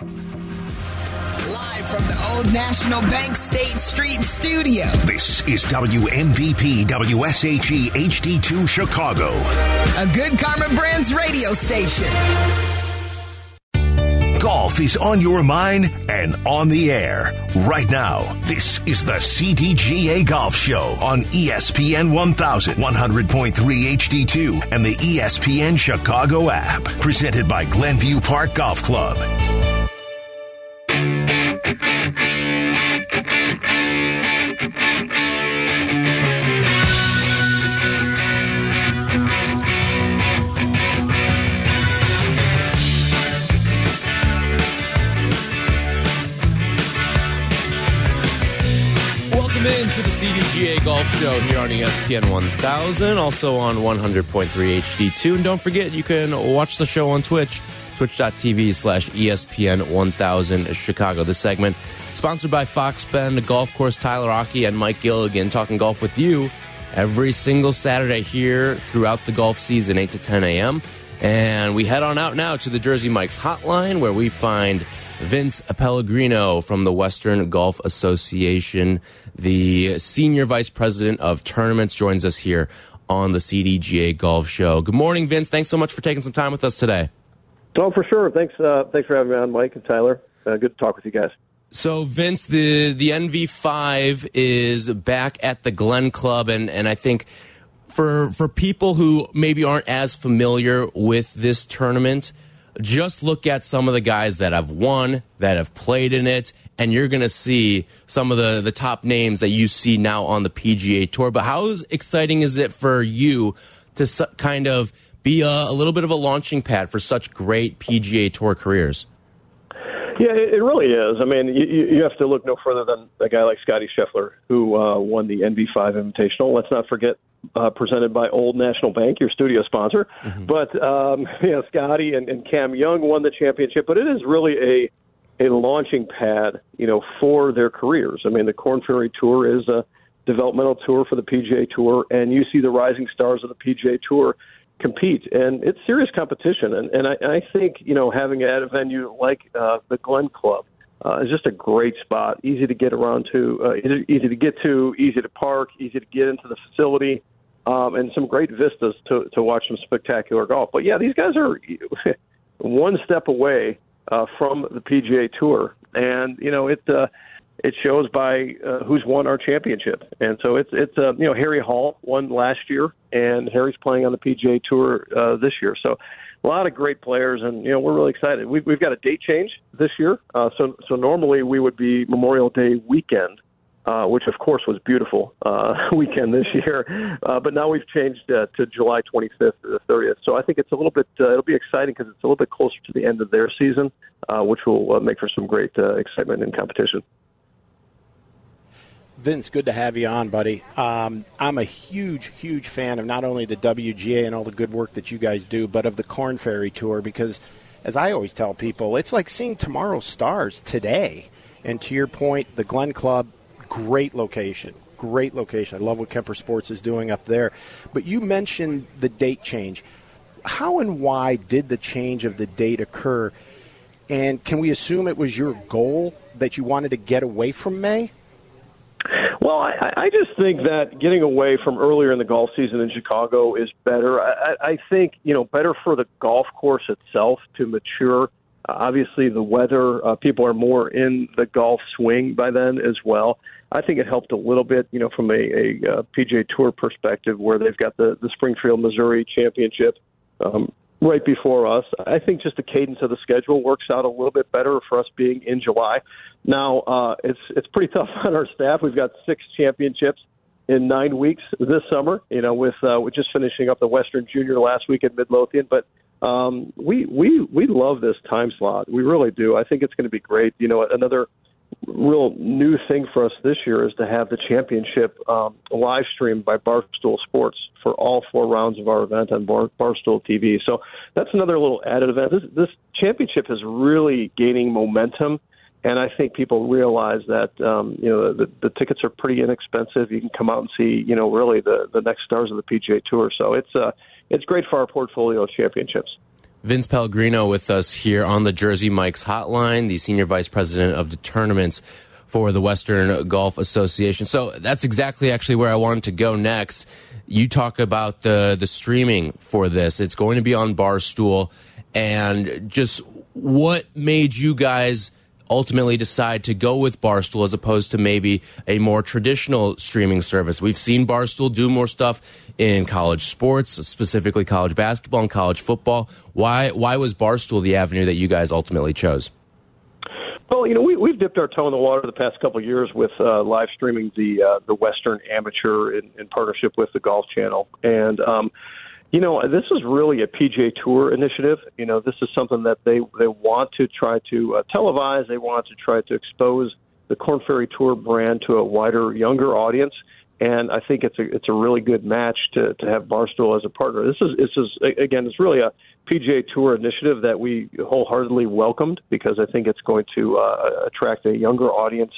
Live from the Old National Bank State Street studio. This is WMVP WSHE HD2 Chicago. A good Karma Brands radio station. Golf is on your mind and on the air right now. This is the CDGA Golf Show on ESPN 1000, 100.3 HD2, and the ESPN Chicago app. Presented by Glenview Park Golf Club. CDGA Golf Show here on ESPN 1000, also on 100.3 HD2. And don't forget, you can watch the show on Twitch, twitch.tv slash ESPN 1000 Chicago. This segment sponsored by Fox Bend Golf Course, Tyler Aki and Mike Gilligan, talking golf with you every single Saturday here throughout the golf season, 8 to 10 a.m. And we head on out now to the Jersey Mike's hotline where we find Vince Pellegrino from the Western Golf Association, the senior vice president of tournaments, joins us here on the CDGA Golf Show. Good morning, Vince. Thanks so much for taking some time with us today. Oh, for sure. Thanks. Uh, thanks for having me on, Mike and Tyler. Uh, good to talk with you guys. So, Vince, the the NV5 is back at the Glen Club, and and I think for for people who maybe aren't as familiar with this tournament, just look at some of the guys that have won, that have played in it, and you're going to see some of the the top names that you see now on the PGA Tour. But how exciting is it for you to kind of be a, a little bit of a launching pad for such great PGA Tour careers? Yeah, it, it really is. I mean, you, you have to look no further than a guy like Scotty Scheffler, who uh, won the NV5 Invitational. Let's not forget, uh, presented by Old National Bank, your studio sponsor. But um, you know, Scotty and, and Cam Young won the championship. But it is really a a launching pad, you know, for their careers. I mean, the Korn Ferry Tour is a developmental tour for the PGA Tour, and you see the rising stars of the PGA Tour compete, and it's serious competition. And, and I, I think you know having at a venue like uh, the Glen Club uh, is just a great spot. Easy to get around to, uh, easy, easy to get to, easy to park, easy to get into the facility, um, and some great vistas to to watch some spectacular golf. But yeah, these guys are one step away uh, from the PGA Tour, and you know it. Uh, it shows by uh, who's won our championship, and so it's it's uh, you know Harry Hall won last year, and Harry's playing on the PGA Tour uh, this year. So a lot of great players, and you know we're really excited. We've we've got a date change this year, uh, so so normally we would be Memorial Day weekend, uh, which of course was beautiful uh, weekend this year, uh, but now we've changed uh, to July 25th to the 30th. So I think it's a little bit uh, it'll be exciting because it's a little bit closer to the end of their season, uh, which will uh, make for some great uh, excitement and competition. Vince, good to have you on, buddy. Um, I'm a huge, huge fan of not only the WGA and all the good work that you guys do, but of the Korn Ferry Tour because, as I always tell people, it's like seeing tomorrow's stars today. And to your point, the Glen Club, great location. Great location. I love what Kemper Sports is doing up there. But you mentioned the date change. How and why did the change of the date occur? And can we assume it was your goal that you wanted to get away from May? Well, I, I just think that getting away from earlier in the golf season in Chicago is better. I, I think you know better for the golf course itself to mature. Uh, obviously, the weather, uh, people are more in the golf swing by then as well. I think it helped a little bit, you know, from a, a uh, PJ Tour perspective, where they've got the the Springfield, Missouri Championship um, right before us. I think just the cadence of the schedule works out a little bit better for us being in July. Now, uh, it's it's pretty tough on our staff. We've got six championships in nine weeks this summer. You know, with uh, we're just finishing up the Western Junior last week at Midlothian, but um, we we we love this time slot. We really do. I think it's going to be great. You know, another real new thing for us this year is to have the championship um, live streamed by Barstool Sports for all four rounds of our event on Bar- Barstool TV. So that's another little added event. This, this championship is really gaining momentum, and I think people realize that um, you know the, the tickets are pretty inexpensive. You can come out and see you know really the the next stars of the PGA Tour. So it's uh, it's great for our portfolio of championships. Vince Pellegrino with us here on the Jersey Mike's hotline, the senior vice president of the tournaments for the Western Golf Association. So that's exactly actually where I wanted to go next. You talk about the the streaming for this. It's going to be on Barstool and just what made you guys ultimately decide to go with Barstool as opposed to maybe a more traditional streaming service. We've seen Barstool do more stuff in college sports, specifically college basketball and college football. Why why was Barstool the avenue that you guys ultimately chose? Well, you know, we, we've dipped our toe in the water the past couple of years with uh, live streaming the uh, the Western Amateur in, in partnership with the Golf Channel, and um, you know, this is really a PGA Tour initiative. You know, this is something that they they want to try to uh, televise. They want to try to expose the Korn Ferry Tour brand to a wider, younger audience. And I think it's a it's a really good match to to have Barstool as a partner. This is this is again, it's really a PGA Tour initiative that we wholeheartedly welcomed because I think it's going to uh, attract a younger audience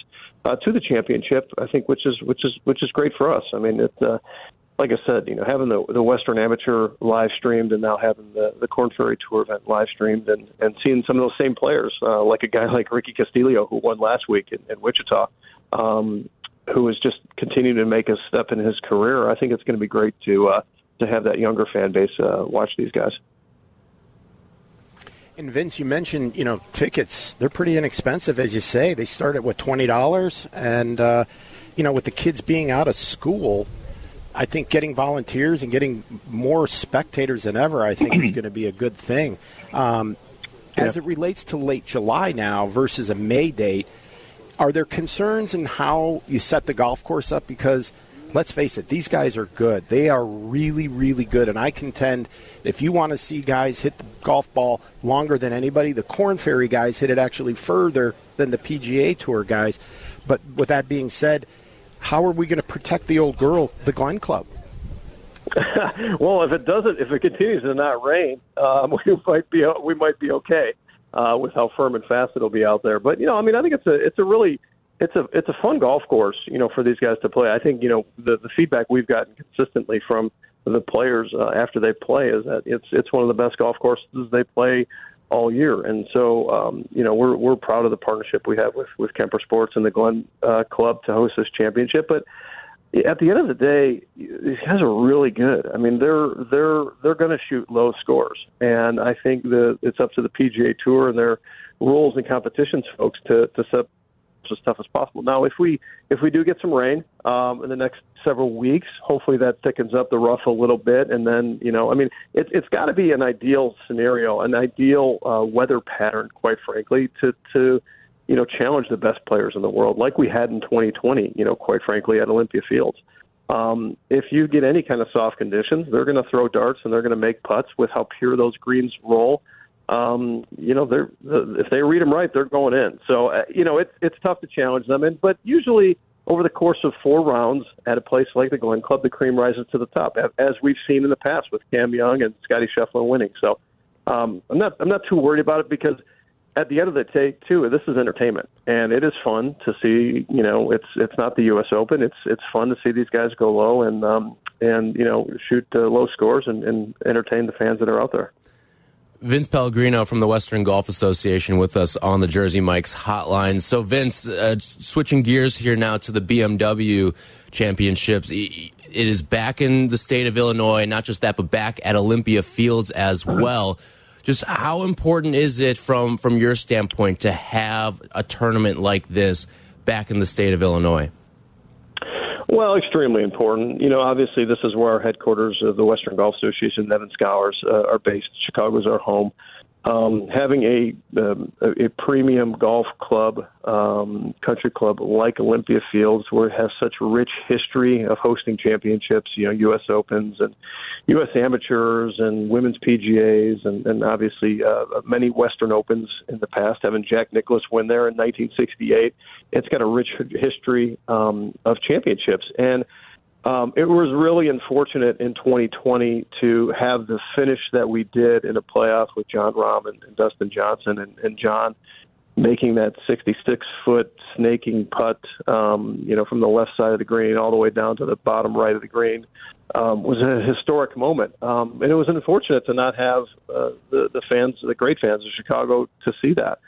uh, to the championship. I think which is which is which is great for us. I mean, it, uh, like I said, you know, having the the Western Amateur live streamed and now having the the Korn Ferry Tour event live streamed and and seeing some of those same players, uh, like a guy like Ricky Castillo who won last week in, in Wichita, um, who is just continuing to make a step in his career. I think it's going to be great to uh, to have that younger fan base uh, watch these guys. And Vince, you mentioned you know tickets; they're pretty inexpensive, as you say. They start at what twenty dollars, and uh, you know with the kids being out of school I think getting volunteers and getting more spectators than ever, I think, is going to be a good thing. Um, as it relates to late July now versus a May date, are there concerns in how you set the golf course up? Because let's face it, these guys are good. They are really, really good. And I contend if you want to see guys hit the golf ball longer than anybody, the Korn Ferry guys hit it actually further than the PGA Tour guys. But with that being said, how are we going to protect the old girl, the Glen Club? well, if it doesn't, if it continues to not rain, um, we might be we might be okay uh, with how firm and fast it'll be out there. But you know, I mean, I think it's a it's a really it's a it's a fun golf course, you know, for these guys to play. I think you know the the feedback we've gotten consistently from the players uh, after they play is that it's it's one of the best golf courses they play all year. And so, um, you know, we're we're proud of the partnership we have with with Kemper Sports and the Glen uh, Club to host this championship. But at the end of the day, these guys are really good. I mean, they're they're they're going to shoot low scores, and I think that it's up to the PGA Tour and their rules and competitions folks to to set as tough as possible. Now, if we if we do get some rain um, in the next several weeks, hopefully that thickens up the rough a little bit, and then you know, I mean, it, it's got to be an ideal scenario, an ideal uh, weather pattern, quite frankly, to to you know challenge the best players in the world, like we had in 2020. You know, quite frankly, at Olympia Fields. Um, if you get any kind of soft conditions, they're going to throw darts and they're going to make putts with how pure those greens roll um, you know, they're if they read them right, they're going in. So uh, you know, it's it's tough to challenge them, and but usually over the course of four rounds at a place like the Glen Club, the cream rises to the top, as we've seen in the past with Cam Young and Scotty Scheffler winning. So um, I'm not I'm not too worried about it because at the end of the day, too, this is entertainment, and it is fun to see. You know, it's it's not the U.S. Open. It's it's fun to see these guys go low and um, and you know shoot uh, low scores and, and entertain the fans that are out there. Vince Pellegrino from the Western Golf Association with us on the Jersey Mike's hotline. So, Vince, uh, switching gears here now to the BMW Championships. It is back in the state of Illinois, not just that, but back at Olympia Fields as well. Just how important is it from from your standpoint to have a tournament like this back in the state of Illinois? Well, extremely important. You know, obviously, this is where our headquarters of the Western Golf Association, Evans Scholars, uh, are based. Chicago's our home um, having a, um, a premium golf club, um, country club like Olympia Fields, where it has such rich history of hosting championships, you know, U.S. Opens and U.S. Amateurs and Women's PGA's, and, and obviously uh, many Western Opens in the past. Having Jack Nicklaus win there in 1968, it's got a rich history um, of championships and um, it was really unfortunate in 2020 to have the finish that we did in a playoff with Jon Rahm and, and Dustin Johnson. And, and Jon making that 66 foot snaking putt, um, you know, from the left side of the green all the way down to the bottom right of the green, um, was a historic moment. Um, and it was unfortunate to not have uh, the the fans, the great fans of Chicago, to see that.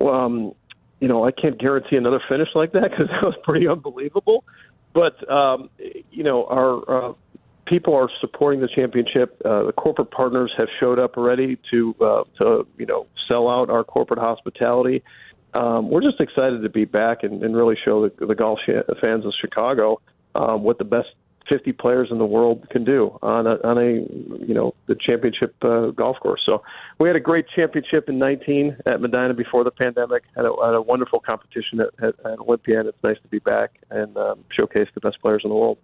Um, you know, I can't guarantee another finish like that because that was pretty unbelievable. But um, you know, our uh, people are supporting the championship. Uh, the corporate partners have showed up already to uh, to you know sell out our corporate hospitality. Um, we're just excited to be back and, and really show the, the golf fans of Chicago um, what the best 50 players in the world can do on a, on a you know the championship uh, golf course. So we had a great championship in 19 at Medinah before the pandemic. Had a, had a wonderful competition at, at, at Olympia, and it's nice to be back and um, showcase the best players in the world.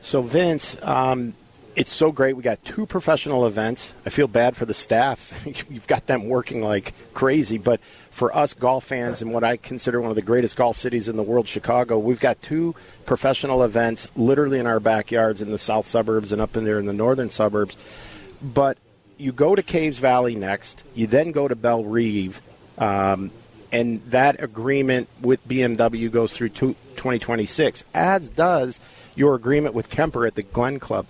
So, Vince, um, it's so great. We got two professional events. I feel bad for the staff. You've got them working like crazy. But for us golf fans in what I consider one of the greatest golf cities in the world, Chicago, we've got two professional events literally in our backyards in the south suburbs and up in there in the northern suburbs. But you go to Caves Valley next. You then go to Bellerive. Um, and that agreement with BMW goes through 2026, as does your agreement with Kemper at the Glen Club.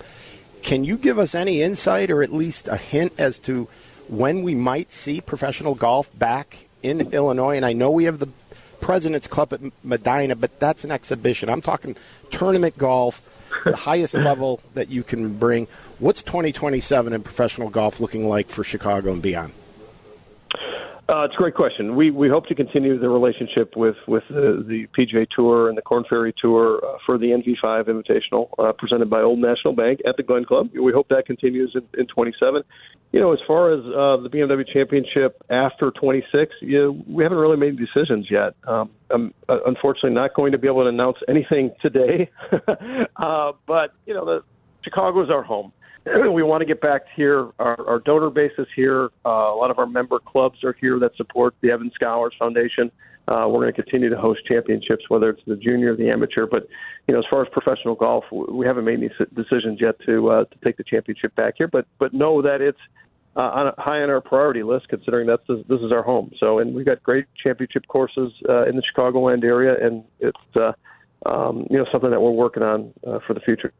Can you give us any insight or at least a hint as to when we might see professional golf back in Illinois? And I know we have the Presidents Cup at Medinah, but that's an exhibition. I'm talking tournament golf, the highest level that you can bring. What's 2027 in professional golf looking like for Chicago and beyond? Uh, it's a great question. We we hope to continue the relationship with with the, the PGA Tour and the Korn Ferry Tour uh, for the NV5 Invitational uh, presented by Old National Bank at the Glen Club. We hope that continues in, in 27. You know, as far as uh, the BMW Championship after 26, you know, we haven't really made decisions yet. Um, I'm uh, unfortunately not going to be able to announce anything today, uh, but you know, the Chicago is our home. we want to get back here. Our, our donor base is here. Uh, a lot of our member clubs are here that support the Evans Scholars Foundation. Uh, we're going to continue to host championships, whether it's the junior or the amateur. But you know, as far as professional golf, we haven't made any decisions yet to uh, to take the championship back here. But but know that it's uh, on a, high on our priority list, considering that this, this is our home. So, and we've got great championship courses uh, in the Chicagoland area, and it's uh, um, you know something that we're working on uh, for the future.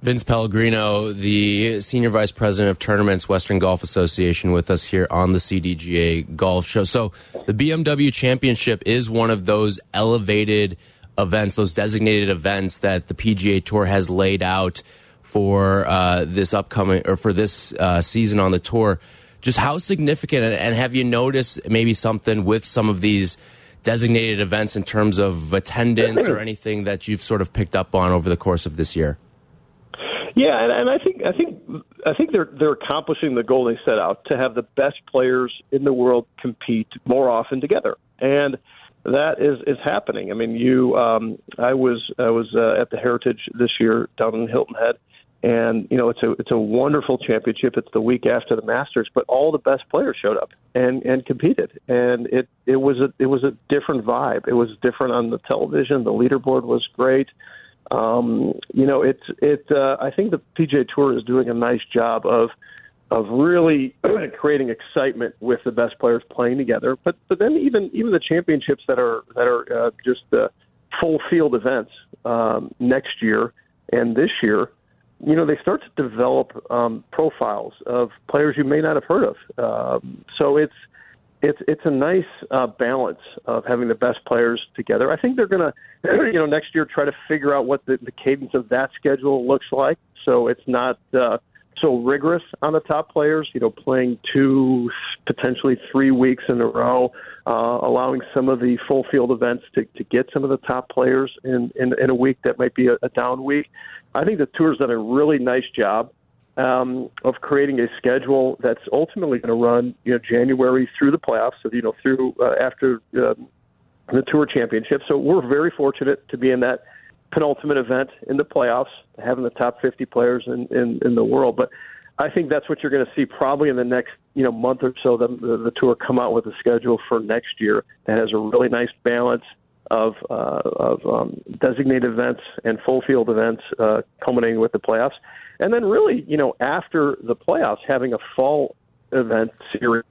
Vince Pellegrino, the Senior Vice President of Tournaments, Western Golf Association, with us here on the CDGA Golf Show. So, the BMW Championship is one of those elevated events, those designated events that the PGA Tour has laid out for uh, this upcoming or for this uh, season on the tour. Just how significant, and have you noticed maybe something with some of these designated events in terms of attendance or anything that you've sort of picked up on over the course of this year? Yeah, and, and I think I think I think they're they're accomplishing the goal they set out to have the best players in the world compete more often together, and that is is happening. I mean, you um, I was I was uh, at the Heritage this year down in Hilton Head, and you know it's a it's a wonderful championship. It's the week after the Masters, but all the best players showed up and and competed, and it it was a it was a different vibe. It was different on the television. The leaderboard was great. Um, you know, it's it. Uh, I think the PGA Tour is doing a nice job of of really creating excitement with the best players playing together. But but then even even the championships that are that are uh, just the full field events um, next year and this year, you know, they start to develop um, profiles of players you may not have heard of. Um, so it's it's it's a nice uh, balance of having the best players together. I think they're going to, you know, next year try to figure out what the, the cadence of that schedule looks like. So it's not uh, so rigorous on the top players. You know, playing two, potentially three weeks in a row, uh, allowing some of the full field events to, to get some of the top players in, in, in a week that might be a, a down week. I think the tour's done a really nice job um, of creating a schedule that's ultimately going to run, you know, January through the playoffs, so you know, through uh, after uh, the Tour Championship. So we're very fortunate to be in that penultimate event in the playoffs, having the top 50 players in, in, in the world. But I think that's what you're going to see probably in the next you know month or so. The, the, the tour come out with a schedule for next year that has a really nice balance of uh, of um, designated events and full field events, uh, culminating with the playoffs. And then, really, you know, after the playoffs, having a fall event series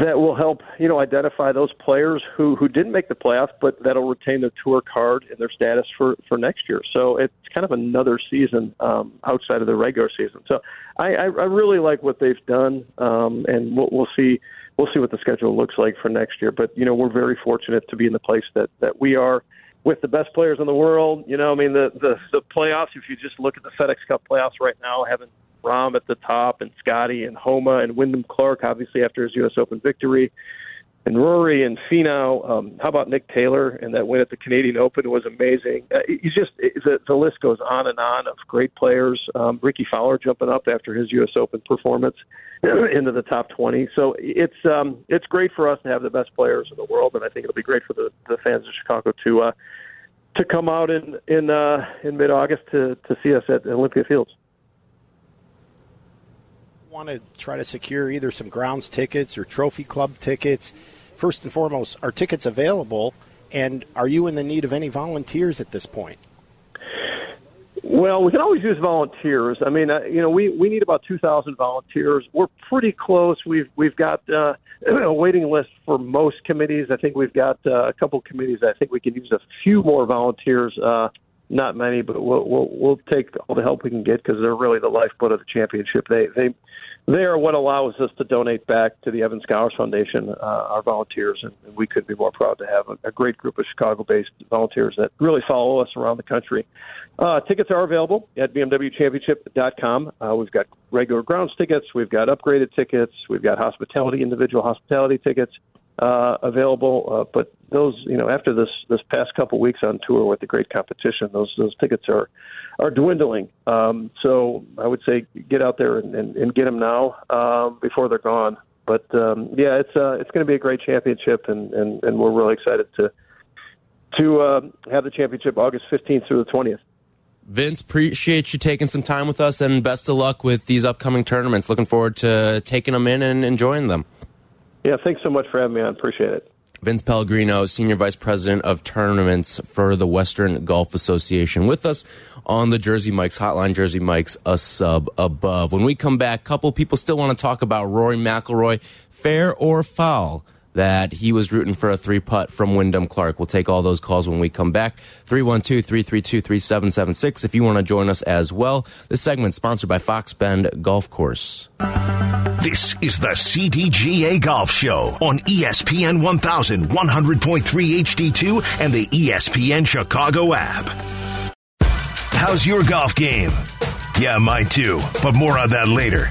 that will help you know identify those players who who didn't make the playoffs, but that'll retain their tour card and their status for for next year. So it's kind of another season um, outside of the regular season. So I, I, I really like what they've done, um, and we'll, we'll see we'll see what the schedule looks like for next year. But you know we're very fortunate to be in the place that that we are with the best players in the world. You know, I mean the the, the playoffs. If you just look at the FedEx Cup playoffs right now, having Rahm at the top, and Scotty and Homa and Wyndham Clark, obviously after his U.S. Open victory, and Rory and Finau. Um, how about Nick Taylor and that win at the Canadian Open was amazing. Uh, you just the, the list goes on and on of great players. Um, Rickie Fowler jumping up after his U.S. Open performance into the top 20. So it's um, it's great for us to have the best players in the world, and I think it'll be great for the, the fans of Chicago to uh, to come out in in uh, in mid August to to see us at Olympia Fields want to try to secure either some grounds tickets or trophy club tickets, first and foremost, are tickets available? And are you in the need of any volunteers at this point? Well, we can always use volunteers. I mean, uh, you know, we, we need about 2,000 volunteers. We're pretty close. We've we've got uh, a waiting list for most committees. I think we've got uh, a couple committees. I think we can use a few more volunteers. Uh, not many, but we'll we'll, we'll take all the help we can get because they're really the lifeblood of the championship. They they they are what allows us to donate back to the Evans Scholars Foundation, uh, our volunteers, and, and we could be more proud to have a, a great group of Chicago-based volunteers that really follow us around the country. Uh, tickets are available at BMWChampionship.com. Uh, we've got regular grounds tickets, we've got upgraded tickets, we've got hospitality, individual hospitality tickets uh, available. Uh, but those, you know, after this this past couple weeks on tour with the great competition, those those tickets are are dwindling. Um, so I would say get out there and, and, and get them now um, before they're gone. But um, yeah, it's uh, it's going to be a great championship, and, and, and we're really excited to to uh, have the championship August 15th through the 20th. Vince, appreciate you taking some time with us, and best of luck with these upcoming tournaments. Looking forward to taking them in and enjoying them. Yeah, thanks so much for having me on. Appreciate it. Vince Pellegrino, Senior Vice President of Tournaments for the Western Golf Association, with us on the Jersey Mike's Hotline. Jersey Mike's a sub above. When we come back, a couple people still want to talk about Rory McIlroy, fair or foul that he was rooting for a three putt from Wyndham Clark. We'll take all those calls when we come back. 312 332 3776 if you want to join us as well. This segment sponsored by Fox Bend Golf Course. This is the CDGA Golf Show on ESPN 1100.3 HD2 and the ESPN Chicago app. How's your golf game? Yeah, mine too, but more on that later.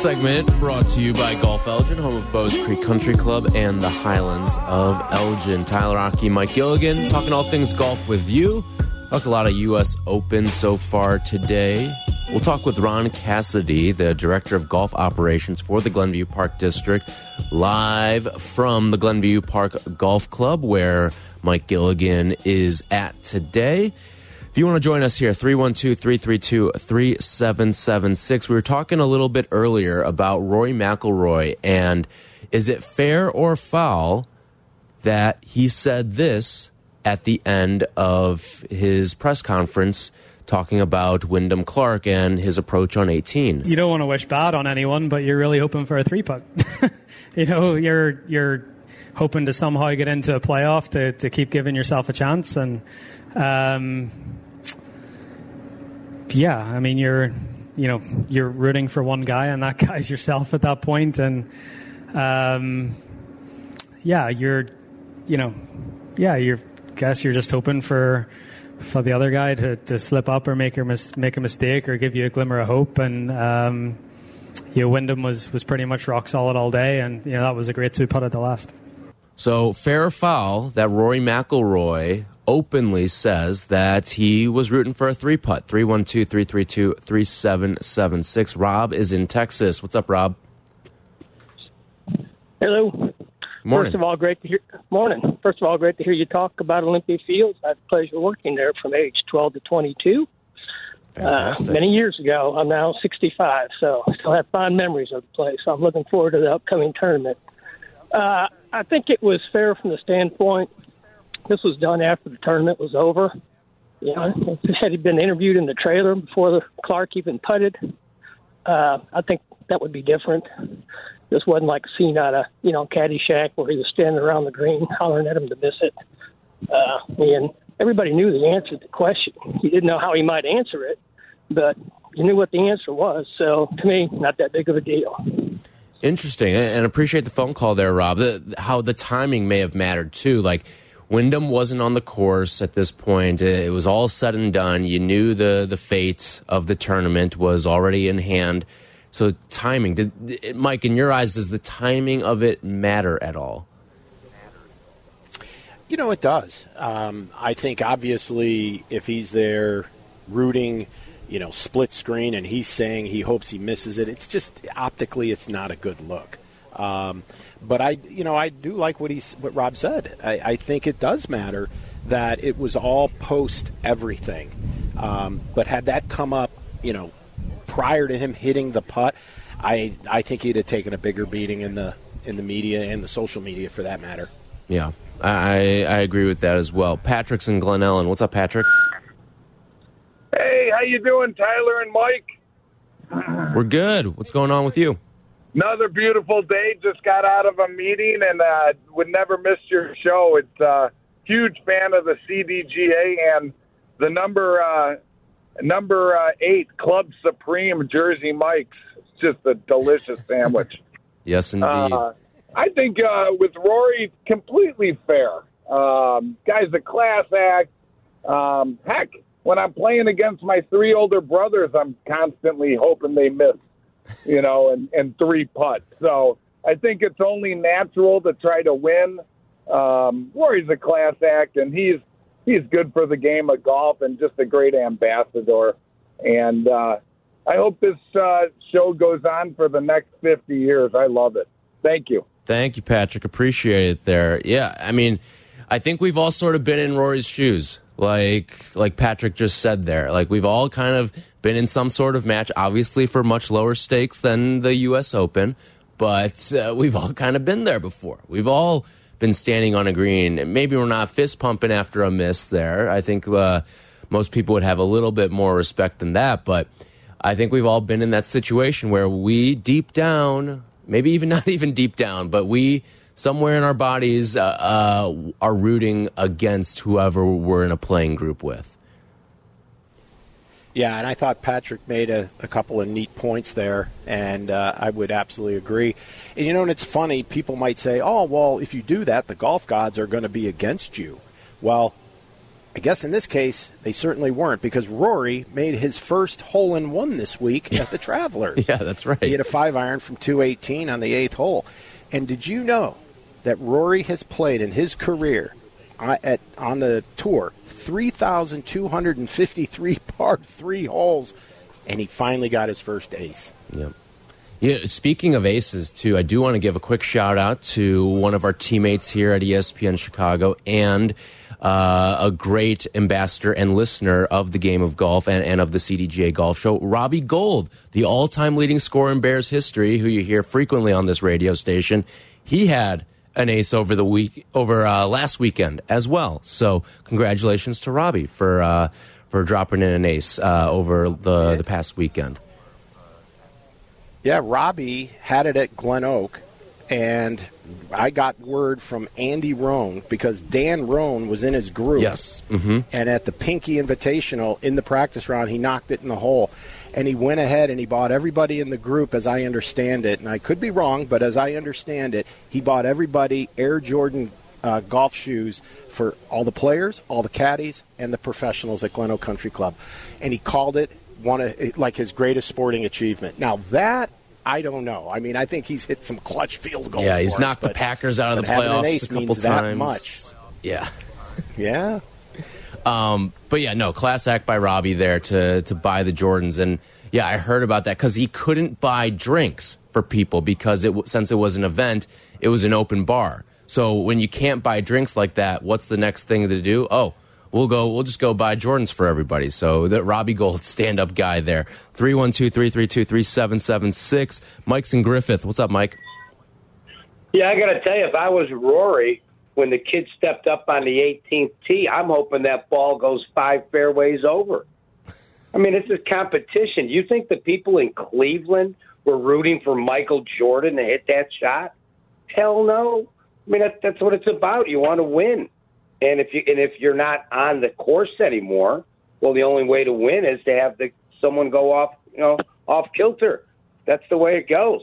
Segment brought to you by Golf Elgin, home of Bowes Creek Country Club and the Highlands of Elgin. Tyler Aki, Mike Gilligan, talking all things golf with you. Talk a lot of U.S. Open so far today. We'll talk with Ron Cassidy, the Director of Golf Operations for the Glenview Park District, live from the Glenview Park Golf Club, where Mike Gilligan is at today. If you want to join us here, 312 332 3776. We were talking a little bit earlier about Rory McIlroy, and is it fair or foul that he said this at the end of his press conference talking about Wyndham Clark and his approach on 18? You don't want to wish bad on anyone, but you're really hoping for a three putt. you know, you're, you're hoping to somehow get into a playoff to, to keep giving yourself a chance. And, um, yeah, I mean, you're, you know, you're rooting for one guy, and that guy's yourself at that point, and um, yeah, you're, you know, yeah, you're. Guess you're just hoping for for the other guy to, to slip up or make a mis- make a mistake or give you a glimmer of hope, and um, you know, Wyndham was was pretty much rock solid all day, and you know that was a great two putt at the last. So fair or foul that Rory McIlroy openly says that he was rooting for a three putt. 312 332 3776. Rob is in Texas. What's up, Rob? Hello. Morning. First of all, great to hear. Morning. First of all, great to hear you talk about Olympia Fields. I had the pleasure of working there from age 12 to 22. Fantastic. Uh, many years ago. I'm now 65, so I still have fond memories of the place. I'm looking forward to the upcoming tournament. Uh, I think it was fair from the standpoint this was done after the tournament was over. You know, had he been interviewed in the trailer before the Clark even putted, uh, I think that would be different. This wasn't like a scene out of you know Caddyshack where he was standing around the green hollering at him to miss it. Uh, and everybody knew the answer to the question. You didn't know how he might answer it, but you knew what the answer was. So to me, not that big of a deal. Interesting, and appreciate the phone call there, Rob. The, how the timing may have mattered too. Like Wyndham wasn't on the course at this point; it was all said and done. You knew the the fate of the tournament was already in hand. So timing, did Mike, in your eyes, does the timing of it matter at all? You know, it does. Um, I think obviously if he's there rooting, you know, split screen, and he's saying he hopes he misses it, it's just optically it's not a good look. Um, but I, you know, I do like what he's what Rob said. I, I think it does matter that it was all post everything. Um, but had that come up, you know, prior to him hitting the putt, I I think he'd have taken a bigger beating in the in the media and the social media for that matter. Yeah, I I agree with that as well. Patrick's in Glen Ellyn. What's up, Patrick? Hey, how you doing, Tyler and Mike? We're good. What's going on with you? Another beautiful day. Just got out of a meeting and uh, would never miss your show. It's a uh, huge fan of the CDGA and the number uh, number uh, eight Club Supreme Jersey Mike's. It's just a delicious sandwich. yes, indeed. Uh, I think uh, with Rory, completely fair. Um, guy's a class act. Um, heck, when I'm playing against my three older brothers, I'm constantly hoping they miss, you know, and, and three putts. So I think it's only natural to try to win. Um, Rory's a class act, and he's he's good for the game of golf and just a great ambassador. And uh, I hope this uh, show goes on for the next 50 years. I love it. Thank you. Thank you, Patrick. Appreciate it there. Yeah, I mean, I think we've all sort of been in Rory's shoes. Like like Patrick just said there. Like we've all kind of been in some sort of match, obviously for much lower stakes than the US Open, but uh, we've all kind of been there before. We've all been standing on a green. Maybe we're not fist pumping after a miss there. I think uh, most people would have a little bit more respect than that, but I think we've all been in that situation where we deep down maybe even not even deep down, but we somewhere in our bodies uh, uh, are rooting against whoever we're in a playing group with. Yeah, and I thought Patrick made a, a couple of neat points there, and uh, I would absolutely agree. And you know, and it's funny, people might say, oh, well, if you do that, the golf gods are going to be against you. Well, I guess in this case, they certainly weren't because Rory made his first hole in one this week at the Travelers. yeah, that's right. He had a five iron from 218 on the eighth hole. And did you know that Rory has played in his career at on the tour 3,253 par three holes, and he finally got his first ace. Yep. Yeah, speaking of aces, too, I do want to give a quick shout out to one of our teammates here at ESPN Chicago and uh, a great ambassador and listener of the game of golf and, and of the CDGA Golf Show, Robbie Gould, the all time leading scorer in Bears history, who you hear frequently on this radio station. He had an ace over the week over uh, last weekend as well. So congratulations to Robbie for uh, for dropping in an ace uh, over the the past weekend. Yeah, Robbie had it at Glen Oak, and I got word from Andy Roan because Dan Roan was in his group. Yes. Mm-hmm. And at the Pinky Invitational in the practice round, he knocked it in the hole. And he went ahead and he bought everybody in the group, as I understand it, and I could be wrong, but as I understand it, he bought everybody Air Jordan uh, golf shoes for all the players, all the caddies, and the professionals at Glen Oak Country Club. And he called it one of like his greatest sporting achievement. Now that I don't know. I mean, I think he's hit some clutch field goals. Yeah, he's us, knocked but, the Packers out of the playoffs playoffs a couple means times. That much. Yeah. Yeah. Um, but yeah, no, class act by Robbie there to to buy the Jordans, and yeah, I heard about that because he couldn't buy drinks for people because it since it was an event, it was an open bar. So when you can't buy drinks like that, what's the next thing to do? Oh, we'll go we'll just go buy Jordans for everybody. So that Robbie Gould stand up guy there. 312-332-3776. Mike's in Griffith. What's up, Mike? Yeah, I got to tell you, if I was Rory, when the kid stepped up on the 18th tee, I'm hoping that ball goes five fairways over. I mean, it's a competition. You think the people in Cleveland were rooting for Michael Jordan to hit that shot? Hell no. I mean, that, that's what it's about. You want to win, and if you and if you're not on the course anymore, well, the only way to win is to have the someone go off, you know, off kilter. That's the way it goes.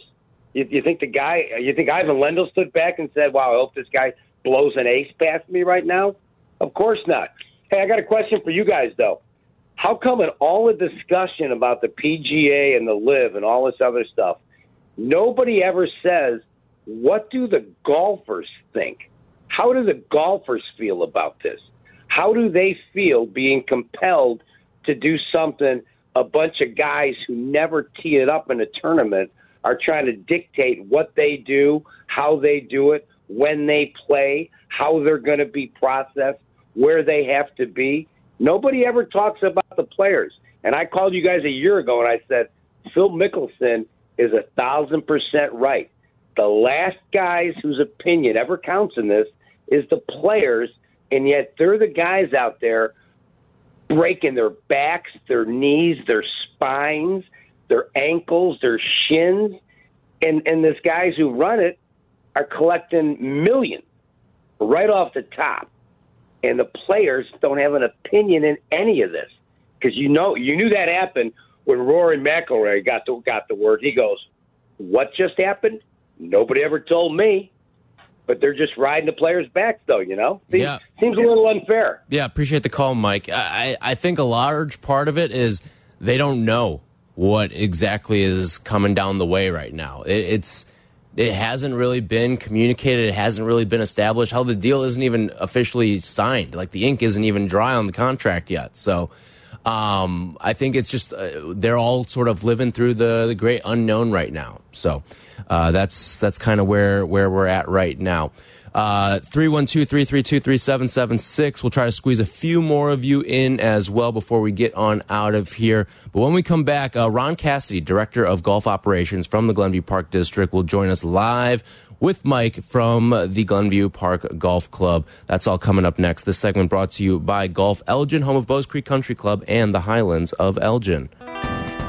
You, you think the guy? You think Ivan Lendl stood back and said, "Wow, I hope this guy blows an ace past me right now"? Of course not. Hey, I got a question for you guys though. How come in all the discussion about the PGA and the LIV and all this other stuff, nobody ever says what do the golfers think? How do the golfers feel about this? How do they feel being compelled to do something a bunch of guys who never tee it up in a tournament are trying to dictate what they do, how they do it, when they play, how they're going to be processed, where they have to be? Nobody ever talks about the players. And I called you guys a year ago and I said, Phil Mickelson is a thousand percent right. The last guys whose opinion ever counts in this is the players, and yet they're the guys out there breaking their backs, their knees, their spines, their ankles, their shins, and and these guys who run it are collecting millions right off the top, and the players don't have an opinion in any of this because you know you knew that happened when Rory McIlroy got the got the word. He goes, "What just happened? Nobody ever told me." But they're just riding the players' backs, though. You know, seems, Yeah. seems a little unfair. Yeah, appreciate the call, Mike. I, I I think a large part of it is they don't know what exactly is coming down the way right now. It, it's it hasn't really been communicated. It hasn't really been established. How the deal isn't even officially signed. Like the ink isn't even dry on the contract yet. So um, I think it's just uh, they're all sort of living through the, the great unknown right now. So uh, that's that's kind of where where we're at right now. Uh, 312-332-3776. We'll try to squeeze a few more of you in as well before we get on out of here. But when we come back, uh, Ron Cassidy, Director of Golf Operations from the Glenview Park District, will join us live with Mike from the Glenview Park Golf Club. That's all coming up next. This segment brought to you by Golf Elgin, home of Bowes Creek Country Club and the Highlands of Elgin.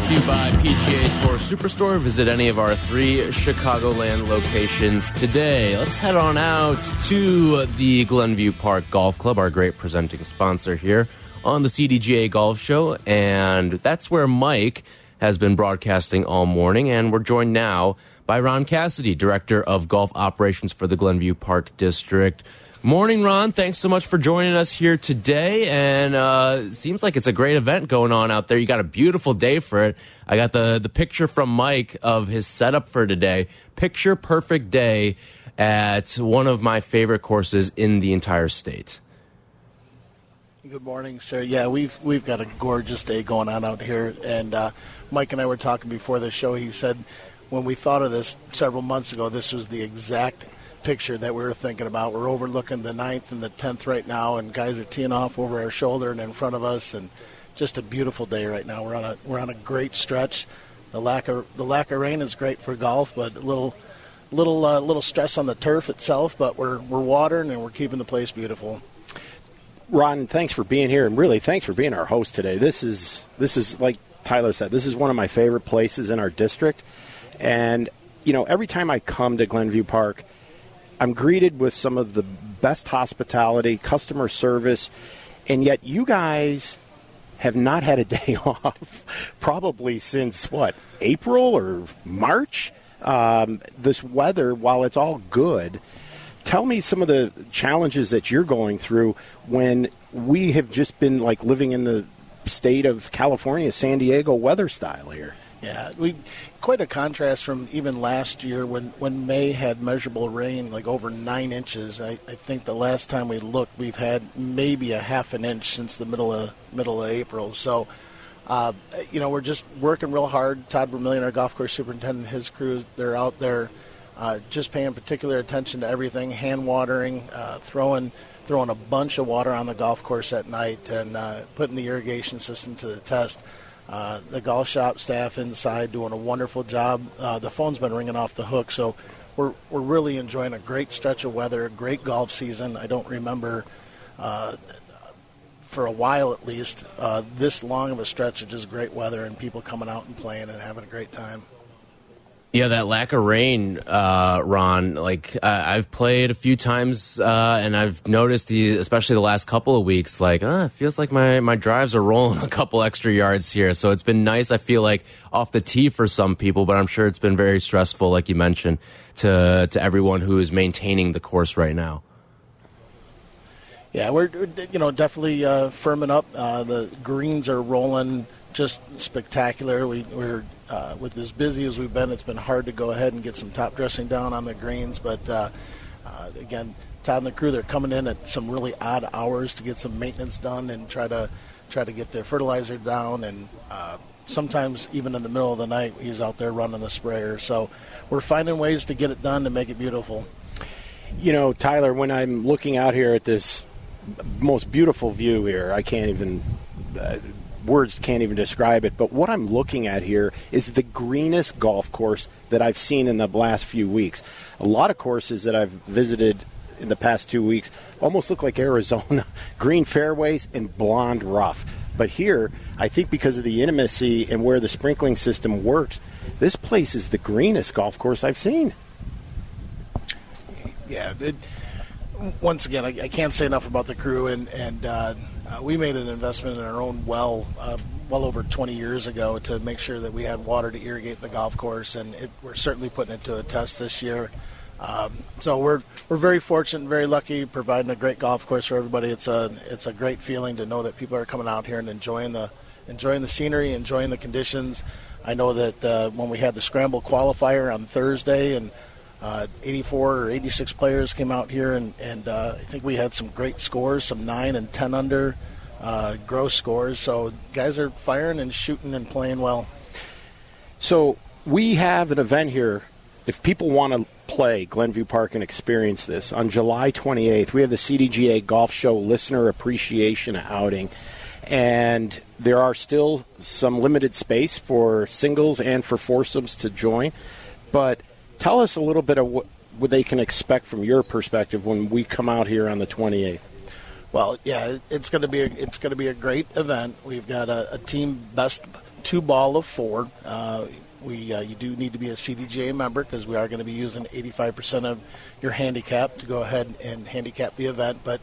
Brought to you by PGA Tour Superstore. Visit any of our three Chicagoland locations today. Let's head on out to the Glenview Park Golf Club, our great presenting sponsor here on the CDGA Golf Show. And that's where Mike has been broadcasting all morning. And we're joined now by Ron Cassidy, Director of Golf Operations for the Glenview Park District. Morning, Ron. Thanks so much for joining us here today. And uh, seems like it's a great event going on out there. You got a beautiful day for it. I got the the picture from Mike of his setup for today. Picture perfect day at one of my favorite courses in the entire state. Good morning, sir. Yeah, we've we've got a gorgeous day going on out here, and uh, Mike and I were talking before the show. He said when we thought of this several months ago, this was the exact picture that we were thinking about. We're overlooking the ninth and the tenth right now, and guys are teeing off over our shoulder and in front of us, and just a beautiful day right now. We're on a we're on a great stretch. The lack of the lack of rain is great for golf, but a little little uh, little stress on the turf itself. But we're we're watering and we're keeping the place beautiful. Ron, thanks for being here, and really thanks for being our host today. This is this is like Tyler said, this is one of my favorite places in our district, and you know every time I come to Glenview Park, I'm greeted with some of the best hospitality, customer service, and yet you guys have not had a day off probably since what April or March. um, this weather, while it's all good, tell me some of the challenges that you're going through when we have just been like living in the state of California, San Diego weather style here. Yeah, we quite a contrast from even last year when, when May had measurable rain like over nine inches. I, I think the last time we looked, we've had maybe a half an inch since the middle of middle of April. So, uh, you know, we're just working real hard. Todd Vermillion, our golf course superintendent, his crew, they're out there uh, just paying particular attention to everything, hand watering, uh, throwing throwing a bunch of water on the golf course at night, and uh, putting the irrigation system to the test. Uh, the golf shop staff inside doing a wonderful job. Uh, the phone's been ringing off the hook, so we're we're really enjoying a great stretch of weather, great golf season. I don't remember. Uh, for a while at least, uh, this long of a stretch of just great weather and people coming out and playing and having a great time. Yeah, that lack of rain, uh, Ron. Like I've played a few times, uh, and I've noticed the, especially the last couple of weeks, like uh, it feels like my my drives are rolling a couple extra yards here. So it's been nice. I feel like off the tee for some people, but I'm sure it's been very stressful, like you mentioned, to to everyone who is maintaining the course right now. Yeah, we're you know definitely uh, firming up. Uh, the greens are rolling just spectacular. We, we're uh, with as busy as we've been, it's been hard to go ahead and get some top dressing down on the greens. But uh, uh, again, Todd and the crew they're coming in at some really odd hours to get some maintenance done and try to try to get their fertilizer down. And uh, sometimes even in the middle of the night, he's out there running the sprayer. So we're finding ways to get it done to make it beautiful. You know, Tyler, when I'm looking out here at this most beautiful view here, I can't even uh, words can't even describe it. But what I'm looking at here is the greenest golf course that I've seen in the last few weeks. A lot of courses that I've visited in the past two weeks almost look like Arizona green fairways and blonde rough. But here, I think because of the intimacy and where the sprinkling system works, this place is the greenest golf course I've seen. Yeah. It, once again, I, I, can't say enough about the crew, and and uh, uh, we made an investment in our own well uh, well over 20 years ago to make sure that we had water to irrigate the golf course, and it, we're certainly putting it to a test this year. Um, so we're we're very fortunate, and very lucky, providing a great golf course for everybody. It's a it's a great feeling to know that people are coming out here and enjoying the enjoying the scenery, enjoying the conditions. I know that uh, when we had the scramble qualifier on Thursday and uh, 84 or 86 players came out here, and, and uh, I think we had some great scores, some 9 and 10 under uh, gross scores. So guys are firing and shooting and playing well. So we have an event here. If people want to play Glenview Park and experience this, on July 28th, we have the CDGA Golf Show Listener Appreciation Outing. And there are still some limited space for singles and for foursomes to join. But Tell us a little bit of what, what they can expect from your perspective when we come out here on the 28th. Well, yeah, it's going to be a, it's going to be a great event. We've got a, a team best two ball of four. Uh, we uh, you do need to be a CDGA member because we are going to be using 85% of your handicap to go ahead and handicap the event. But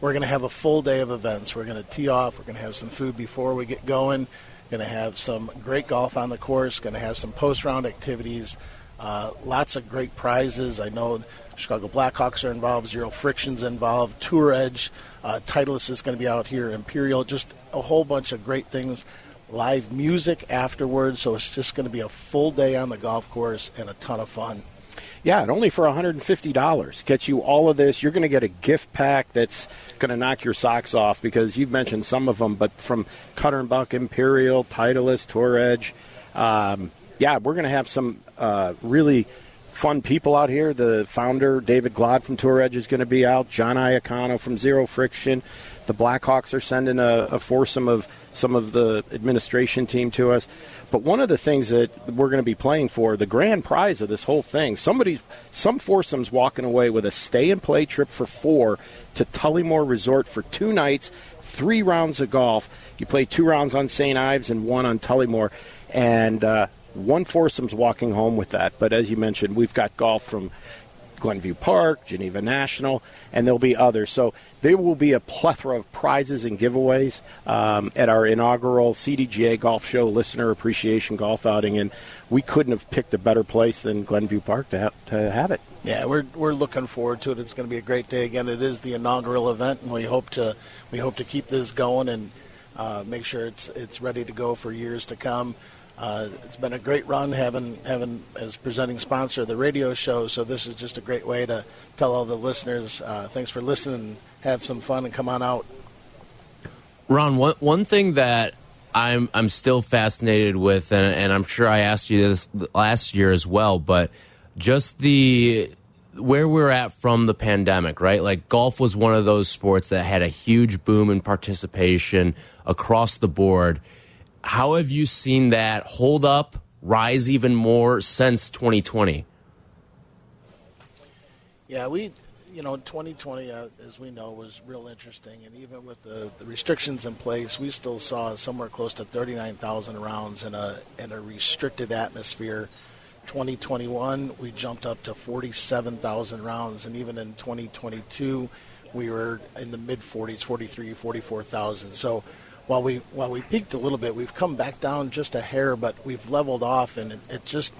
we're going to have a full day of events. We're going to tee off. We're going to have some food before we get going. Going to have some great golf on the course. Going to have some post round activities. Uh, lots of great prizes. I know Chicago Blackhawks are involved, Zero Friction's involved, Tour Edge, uh, Titleist is going to be out here, Imperial, just a whole bunch of great things. Live music afterwards, so it's just going to be a full day on the golf course and a ton of fun. Yeah, and only for $150 gets you all of this. You're going to get a gift pack that's going to knock your socks off because you've mentioned some of them, but from Cutter and Buck, Imperial, Titleist, Tour Edge, um, yeah, we're going to have some uh, really fun people out here. The founder, David Glod from Tour Edge, is going to be out. John Iacano from Zero Friction. The Blackhawks are sending a, a foursome of some of the administration team to us. But one of the things that we're going to be playing for, the grand prize of this whole thing, somebody's some foursomes walking away with a stay and play trip for four to Tullymore Resort for two nights, three rounds of golf. You play two rounds on St. Ives and one on Tullymore, and uh, one foursome's walking home with that. But as you mentioned, we've got golf from Glenview Park, Geneva National, and there'll be others. So there will be a plethora of prizes and giveaways um, at our inaugural CDGA Golf Show Listener Appreciation Golf Outing, and we couldn't have picked a better place than Glenview Park to, ha- to have it. Yeah, we're we're looking forward to it. It's going to be a great day. Again, it is the inaugural event, and we hope to we hope to keep this going and uh, make sure it's it's ready to go for years to come. Uh, it's been a great run having having as presenting sponsor of the radio show. So this is just a great way to tell all the listeners, uh, thanks for listening, have some fun, and come on out. Ron, one one thing that I'm I'm still fascinated with, and, and I'm sure I asked you this last year as well, but just the where we're at from the pandemic, right? Like golf was one of those sports that had a huge boom in participation across the board. How have you seen that hold up, rise even more since 2020? Yeah, we, you know, 2020, uh, as we know, was real interesting. And even with the, the restrictions in place, we still saw somewhere close to 39,000 rounds in a in a restricted atmosphere. 2021, we jumped up to 47,000 rounds, and even in 2022, we were in the mid 40s, 43, 44,000. So while we while we peaked a little bit, we've come back down just a hair, but we've leveled off, and it, it just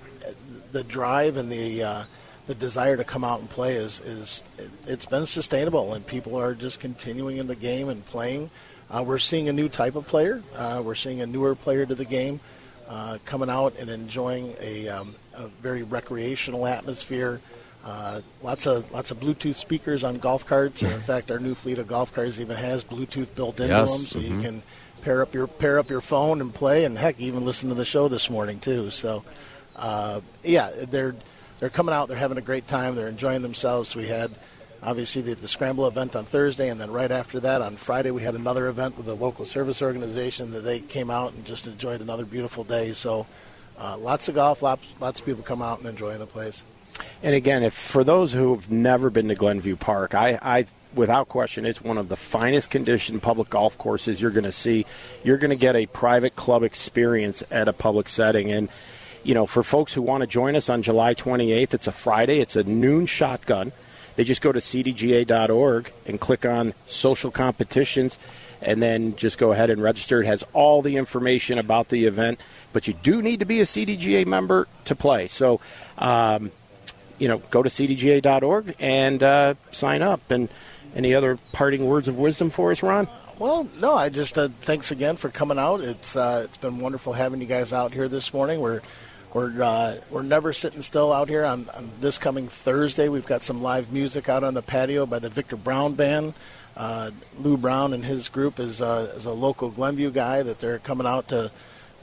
the drive and the uh, the desire to come out and play is is it's been sustainable, and people are just continuing in the game and playing. Uh, we're seeing a new type of player. Uh, we're seeing a newer player to the game uh, coming out and enjoying a, um, a very recreational atmosphere. Uh, lots of lots of Bluetooth speakers on golf carts. And in fact, our new fleet of golf carts even has Bluetooth built into Yes, them, so mhm. you can pair up your pair up your phone and play. And heck, even listen to the show this morning too. So, uh, yeah, they're they're coming out. They're having a great time. They're enjoying themselves. We had obviously the, the scramble event on Thursday, and then right after that on Friday we had another event with a local service organization that they came out and just enjoyed another beautiful day. So, uh, lots of golf, lots lots of people come out and enjoying the place. And again, if for those who have never been to Glenview Park, I, I without question, it's one of the finest conditioned public golf courses you're going to see. You're going to get a private club experience at a public setting, and you know, for folks who want to join us on July 28th, it's a Friday. It's a noon shotgun. They just go to cdga.org and click on social competitions and then just go ahead and register. It has all the information about the event, but you do need to be a CDGA member to play. So, um, you know, go to cdga.org and uh, sign up. And any other parting words of wisdom for us, Ron? Well, no, I just uh, thanks again for coming out. It's uh, it's been wonderful having you guys out here this morning. We're we're uh, we're never sitting still out here. On, on this coming Thursday, we've got some live music out on the patio by the Victor Brown Band. Uh, Lou Brown and his group is uh, is a local Glenview guy that they're coming out to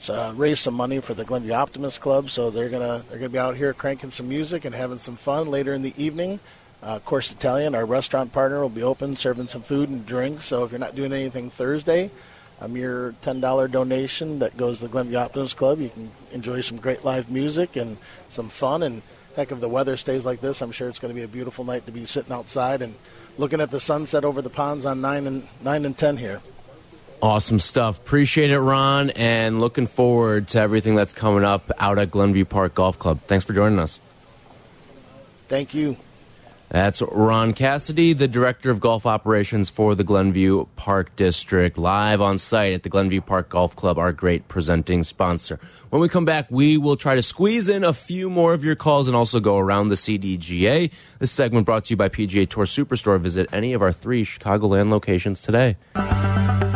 raise some money for the Glenview Optimist Club. So they're gonna they're gonna be out here cranking some music and having some fun later in the evening. Uh, of course, Italian, our restaurant partner, will be open serving some food and drinks. So if you're not doing anything Thursday, a mere $10 donation that goes to the Glenview Optimist Club, you can enjoy some great live music and some fun. And heck, if the weather stays like this, I'm sure it's going to be a beautiful night to be sitting outside and looking at the sunset over the ponds on 9 and 9 and 10 here. Awesome stuff. Appreciate it, Ron, and looking forward to everything that's coming up out at Glenview Park Golf Club. Thanks for joining us. Thank you. That's Ron Cassidy, the Director of Golf Operations for the Glenview Park District, live on site at the Glenview Park Golf Club, our great presenting sponsor. When we come back, we will try to squeeze in a few more of your calls and also go around the CDGA. This segment brought to you by PGA Tour Superstore. Visit any of our three Chicagoland locations today.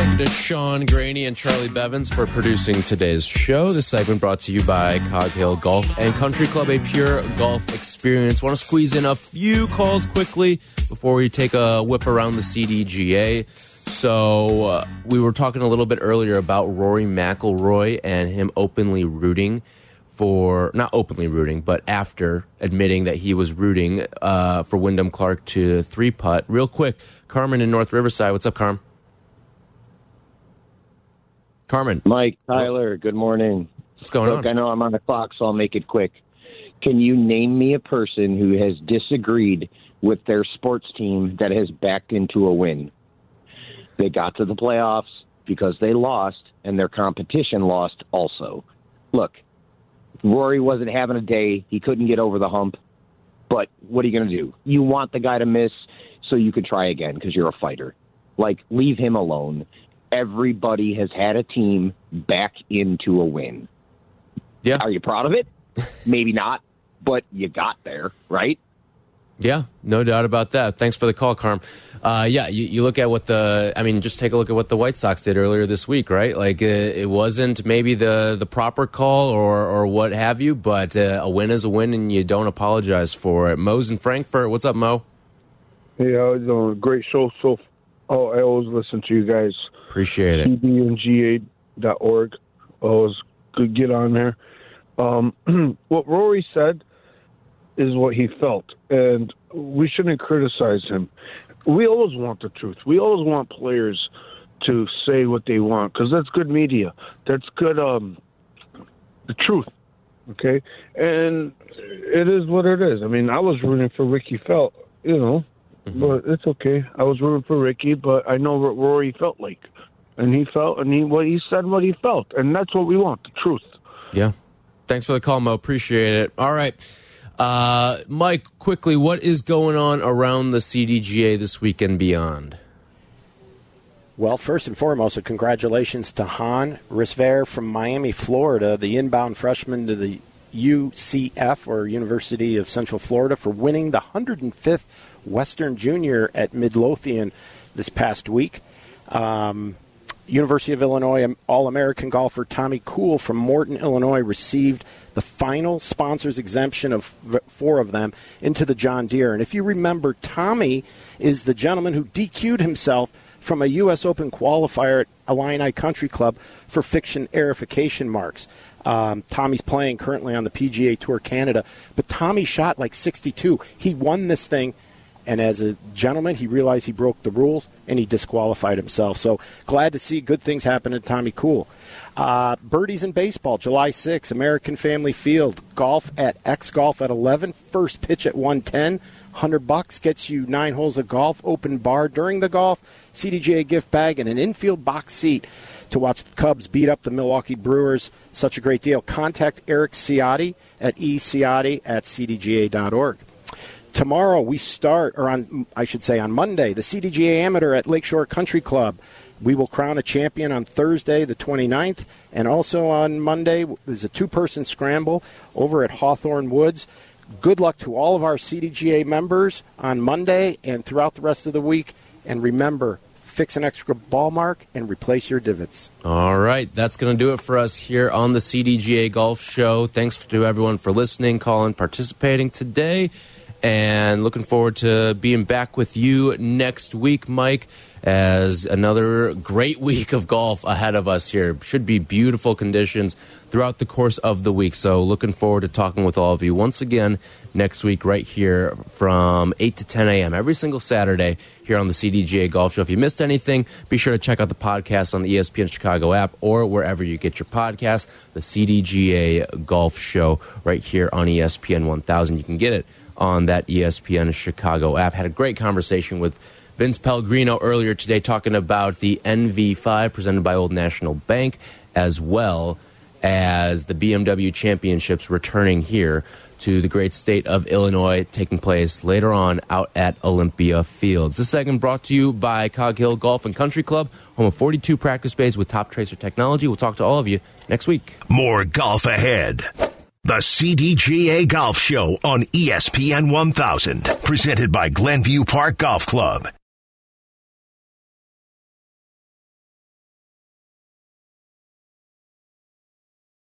Thank you to Sean Graney and Charlie Bevins for producing today's show. This segment brought to you by Cog Hill Golf and Country Club, a pure golf experience. Want to squeeze in a few calls quickly before we take a whip around the CDGA. So uh, we were talking a little bit earlier about Rory McIlroy and him openly rooting for not openly rooting, but after admitting that he was rooting uh, for Wyndham Clark to three putt. Real quick, Carmen in North Riverside. What's up, Carm? Carmen. Mike, Tyler, good morning. What's going Look, on? I know I'm on the clock, so I'll make it quick. Can you name me a person who has disagreed with their sports team that has backed into a win? They got to the playoffs because they lost, and their competition lost also. Look, Rory wasn't having a day. He couldn't get over the hump. But what are you going to do? You want the guy to miss so you can try again because you're a fighter. Like, leave him alone. Everybody has had a team back into a win. Yeah. Are you proud of it? Maybe not, but you got there, right? Yeah, no doubt about that. Thanks for the call, Carm. Uh, yeah, you, you look at what the, I mean, just take a look at what the White Sox did earlier this week, right? Like, uh, it wasn't maybe the, the proper call or, or what have you, but uh, a win is a win and you don't apologize for it. Mo's in Frankfort. What's up, Mo? Hey, how you doing? A great show. So, oh, I always listen to you guys. Appreciate it. TBNGA.org. Always good get on there. Um, what Rory said is what he felt, and we shouldn't criticize him. We always want the truth. We always want players to say what they want because that's good media. That's good. Um, the truth. Okay, and it is what it is. I mean, I was rooting for Rickie Felt, you know, but it's okay. I was rooting for Rickie, but I know what Rory felt like, and he felt, and he what he said, what he felt, and that's what we want, the truth. Yeah. Thanks for the call, Mo. Appreciate it. All right. Uh, Mike, quickly, what is going on around the CDGA this week and beyond? Well, first and foremost, a congratulations to Han Risver from Miami, Florida, the inbound freshman to the UCF or University of Central Florida for winning the 105th Western Junior at Midlothian this past week. Um, University of Illinois All American golfer Tommy Kuhl from Morton, Illinois received the final sponsors exemption of four of them into the John Deere. And if you remember, Tommy is the gentleman who DQ'd himself from a U.S. Open qualifier at Illini Country Club for fiction aerification marks. Um, Tommy's playing currently on the PGA Tour Canada, but Tommy shot like 62. He won this thing and as a gentleman, he realized he broke the rules and he disqualified himself. So glad to see good things happen to Tommy Kuhl. Uh, birdies in baseball, July 6, American Family Field. Golf at X Golf at 11. First pitch at 110. 100 bucks gets you nine holes of golf, open bar during the golf, CDGA gift bag, and an infield box seat to watch the Cubs beat up the Milwaukee Brewers. Such a great deal. Contact Eric Ciotti at eciotti at cdga.org. Tomorrow we start, or on, I should say on Monday, the CDGA Amateur at Lakeshore Country Club. We will crown a champion on Thursday, the 29th, and also on Monday, there's a two person scramble over at Hawthorn Woods. Good luck to all of our CDGA members on Monday and throughout the rest of the week. And remember, fix an extra ball mark and replace your divots. All right, that's going to do it for us here on the CDGA Golf Show. Thanks to everyone for listening, calling, participating today, and looking forward to being back with you next week, Mike. As another great week of golf ahead of us here. Should be beautiful conditions throughout the course of the week. So, looking forward to talking with all of you once again next week, right here from 8 to 10 a.m. every single Saturday here on the CDGA Golf Show. If you missed anything, be sure to check out the podcast on the ESPN Chicago app or wherever you get your podcast. The CDGA Golf Show right here on ESPN 1000. You can get it on that ESPN Chicago app. Had a great conversation with Vince Pellegrino earlier today talking about the NV5 presented by Old National Bank as well as the BMW Championships returning here to the great state of Illinois, taking place later on out at Olympia Fields. This segment brought to you by Cog Hill Golf and Country Club, home of 42 practice bays with Toptracer technology. We'll talk to all of you next week. More golf ahead. The CDGA Golf Show on ESPN 1000, presented by Glenview Park Golf Club.